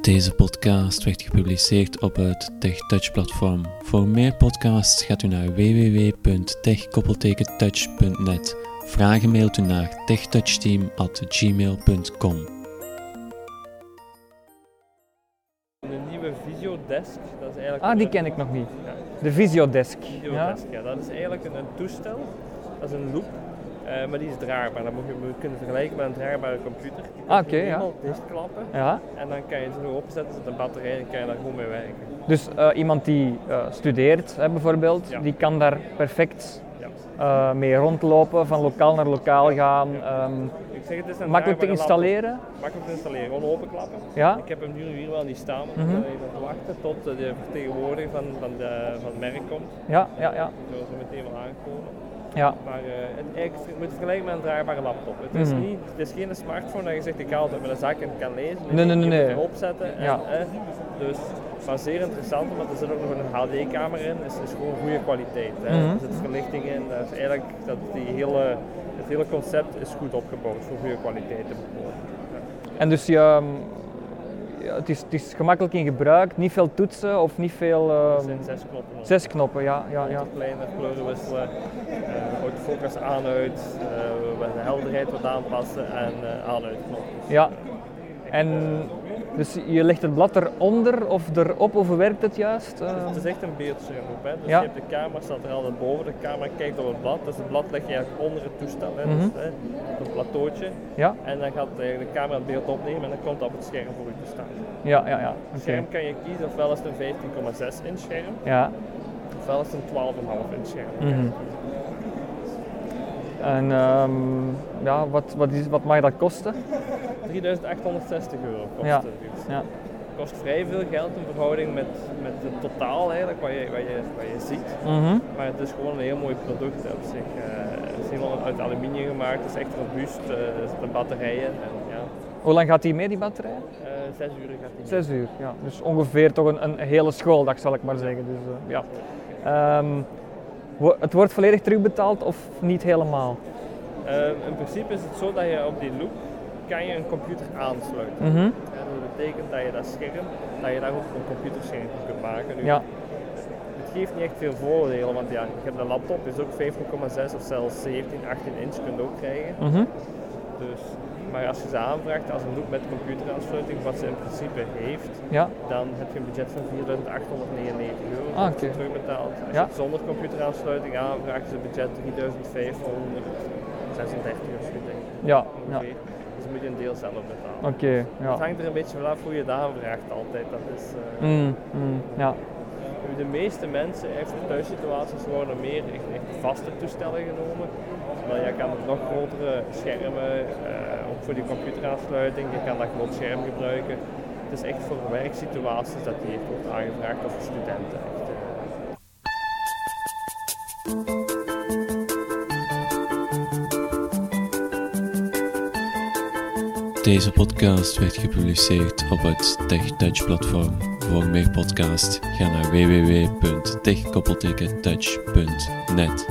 Deze podcast werd gepubliceerd op het TechTouch-platform. Voor meer podcasts gaat u naar www.tech-touch.net. Vragen mailt u naar techtouchteam.gmail.com. De nieuwe Visiodesk, dat is eigenlijk... Ah, die een- ken ik nog niet. Ja. De Visiodesk. Ja. Videodesk, ja. Dat is eigenlijk een, een toestel, dat is een loop, maar die is draagbaar. Dat moet je moet kunnen vergelijken met een draagbare computer. Die Ah, oké, je ja. dichtklappen ja. en dan kan je het zo opzetten, zet een batterij en kan je daar gewoon mee werken. Dus eh, iemand die eh, studeert hè, bijvoorbeeld, Ja. die kan daar perfect eh, mee rondlopen, van lokaal naar lokaal gaan. ehm, Ik zeg, het is een makkelijk te installeren. laptop. Makkelijk te installeren, gewoon openklappen. Ja. Ik heb hem nu hier wel niet staan, ik Mhm. ben even wachten tot eh, de vertegenwoordiger van, van, de, van het merk komt. Ja, ja, ja. Zo meteen wel aankomen. Ja. Maar je moet het vergelijken met een draagbare laptop. Het is, Mhm. niet, het is geen smartphone dat je zegt ik haal het uit mijn zak en kan lezen. Nee, nee, nee, Je moet nee. erop zetten. En, Ja. eh, dus maar zeer interessant, want er zit ook nog een HD-camera in. Dus het is gewoon goede kwaliteit. Hè. Mhm. Er zit verlichting in. Dat is eigenlijk, dat die hele, het hele concept is goed opgebouwd voor goede kwaliteit te. En dus je, ehm, ja, het, is, het is gemakkelijk in gebruik, niet veel toetsen of niet veel... Er ehm, zijn zes knoppen. op. zes knoppen, ja. ja, ja. Kleiner, kleuren wisselen, eh autofocus aan-uit, eh, de helderheid wat aanpassen en eh aan-uit knoppen. Ja. En dus je legt het blad eronder of erop of werkt het juist? Eh, Het is echt een beeldscherm. Hè? Dus Ja. je hebt de camera staat er altijd boven, de camera kijkt op het blad. Dus het blad leg je eigenlijk onder het toestel, hè? Mhm. dus, hè, op een plateautje. ja, En dan gaat de, de camera het beeld opnemen en dan komt dat op het scherm voor u te staan. ja, ja, ja. Het scherm kan je kiezen, ofwel is het een 15,6 inch scherm, Ja. ofwel is het een 12,5 inch scherm. Mhm. En ehm, ja, wat, wat, is, wat mag dat kosten? 3860 euro kost Ja. het. Ja. kost vrij veel geld in verhouding met, met het totaal eigenlijk, wat je, wat, je, wat je ziet. Mhm. Maar het is gewoon een heel mooi product op zich. Het is helemaal uit aluminium gemaakt, het is echt robuust, eh, er zitten batterijen en ja, Hoe lang gaat die mee, die batterij? eh, zes uur gaat die Zes uur, ja. Dus ongeveer toch een, een hele schooldag, zal ik maar zeggen. Dus, eh, ja. Ehm, het wordt volledig terugbetaald of niet helemaal? Eh, in principe is het zo dat je op die loop kan je een computer aansluiten. Mhm. En dat betekent dat je dat scherm, dat je daar ook een computerscherm van kunt maken. Nu, Ja, Het geeft niet echt veel voordelen, want ja, je hebt een laptop, is ook 15,6 of zelfs 17, 18 inch kunt je ook krijgen. Mhm. Dus, maar als je ze aanvraagt als een loop met computeraansluiting, wat ze in principe heeft, ja. dan heb je een budget van 4.899 euro. Ah, je terugbetaald. Als Ja. je het zonder computeraansluiting aanvraagt, is het budget 3.536 of zo, denk ik. Ja, ja. Dus moet je een deel zelf betalen. Oké, ja. Het hangt er een beetje vanaf hoe je het aanvraagt altijd. Dat is, eh, Mm, mm, ja. De meeste mensen, echt voor thuissituaties, worden meer echt, echt vaste toestellen genomen. Maar je kan nog grotere schermen, eh, ook voor die computeraansluiting, je kan dat groot scherm gebruiken. Het is echt voor werksituaties dat die wordt aangevraagd of voor studenten. Echt, eh. Deze podcast werd gepubliceerd op het TechTouch-platform. Voor meer podcasts ga naar www.tech-touch.net.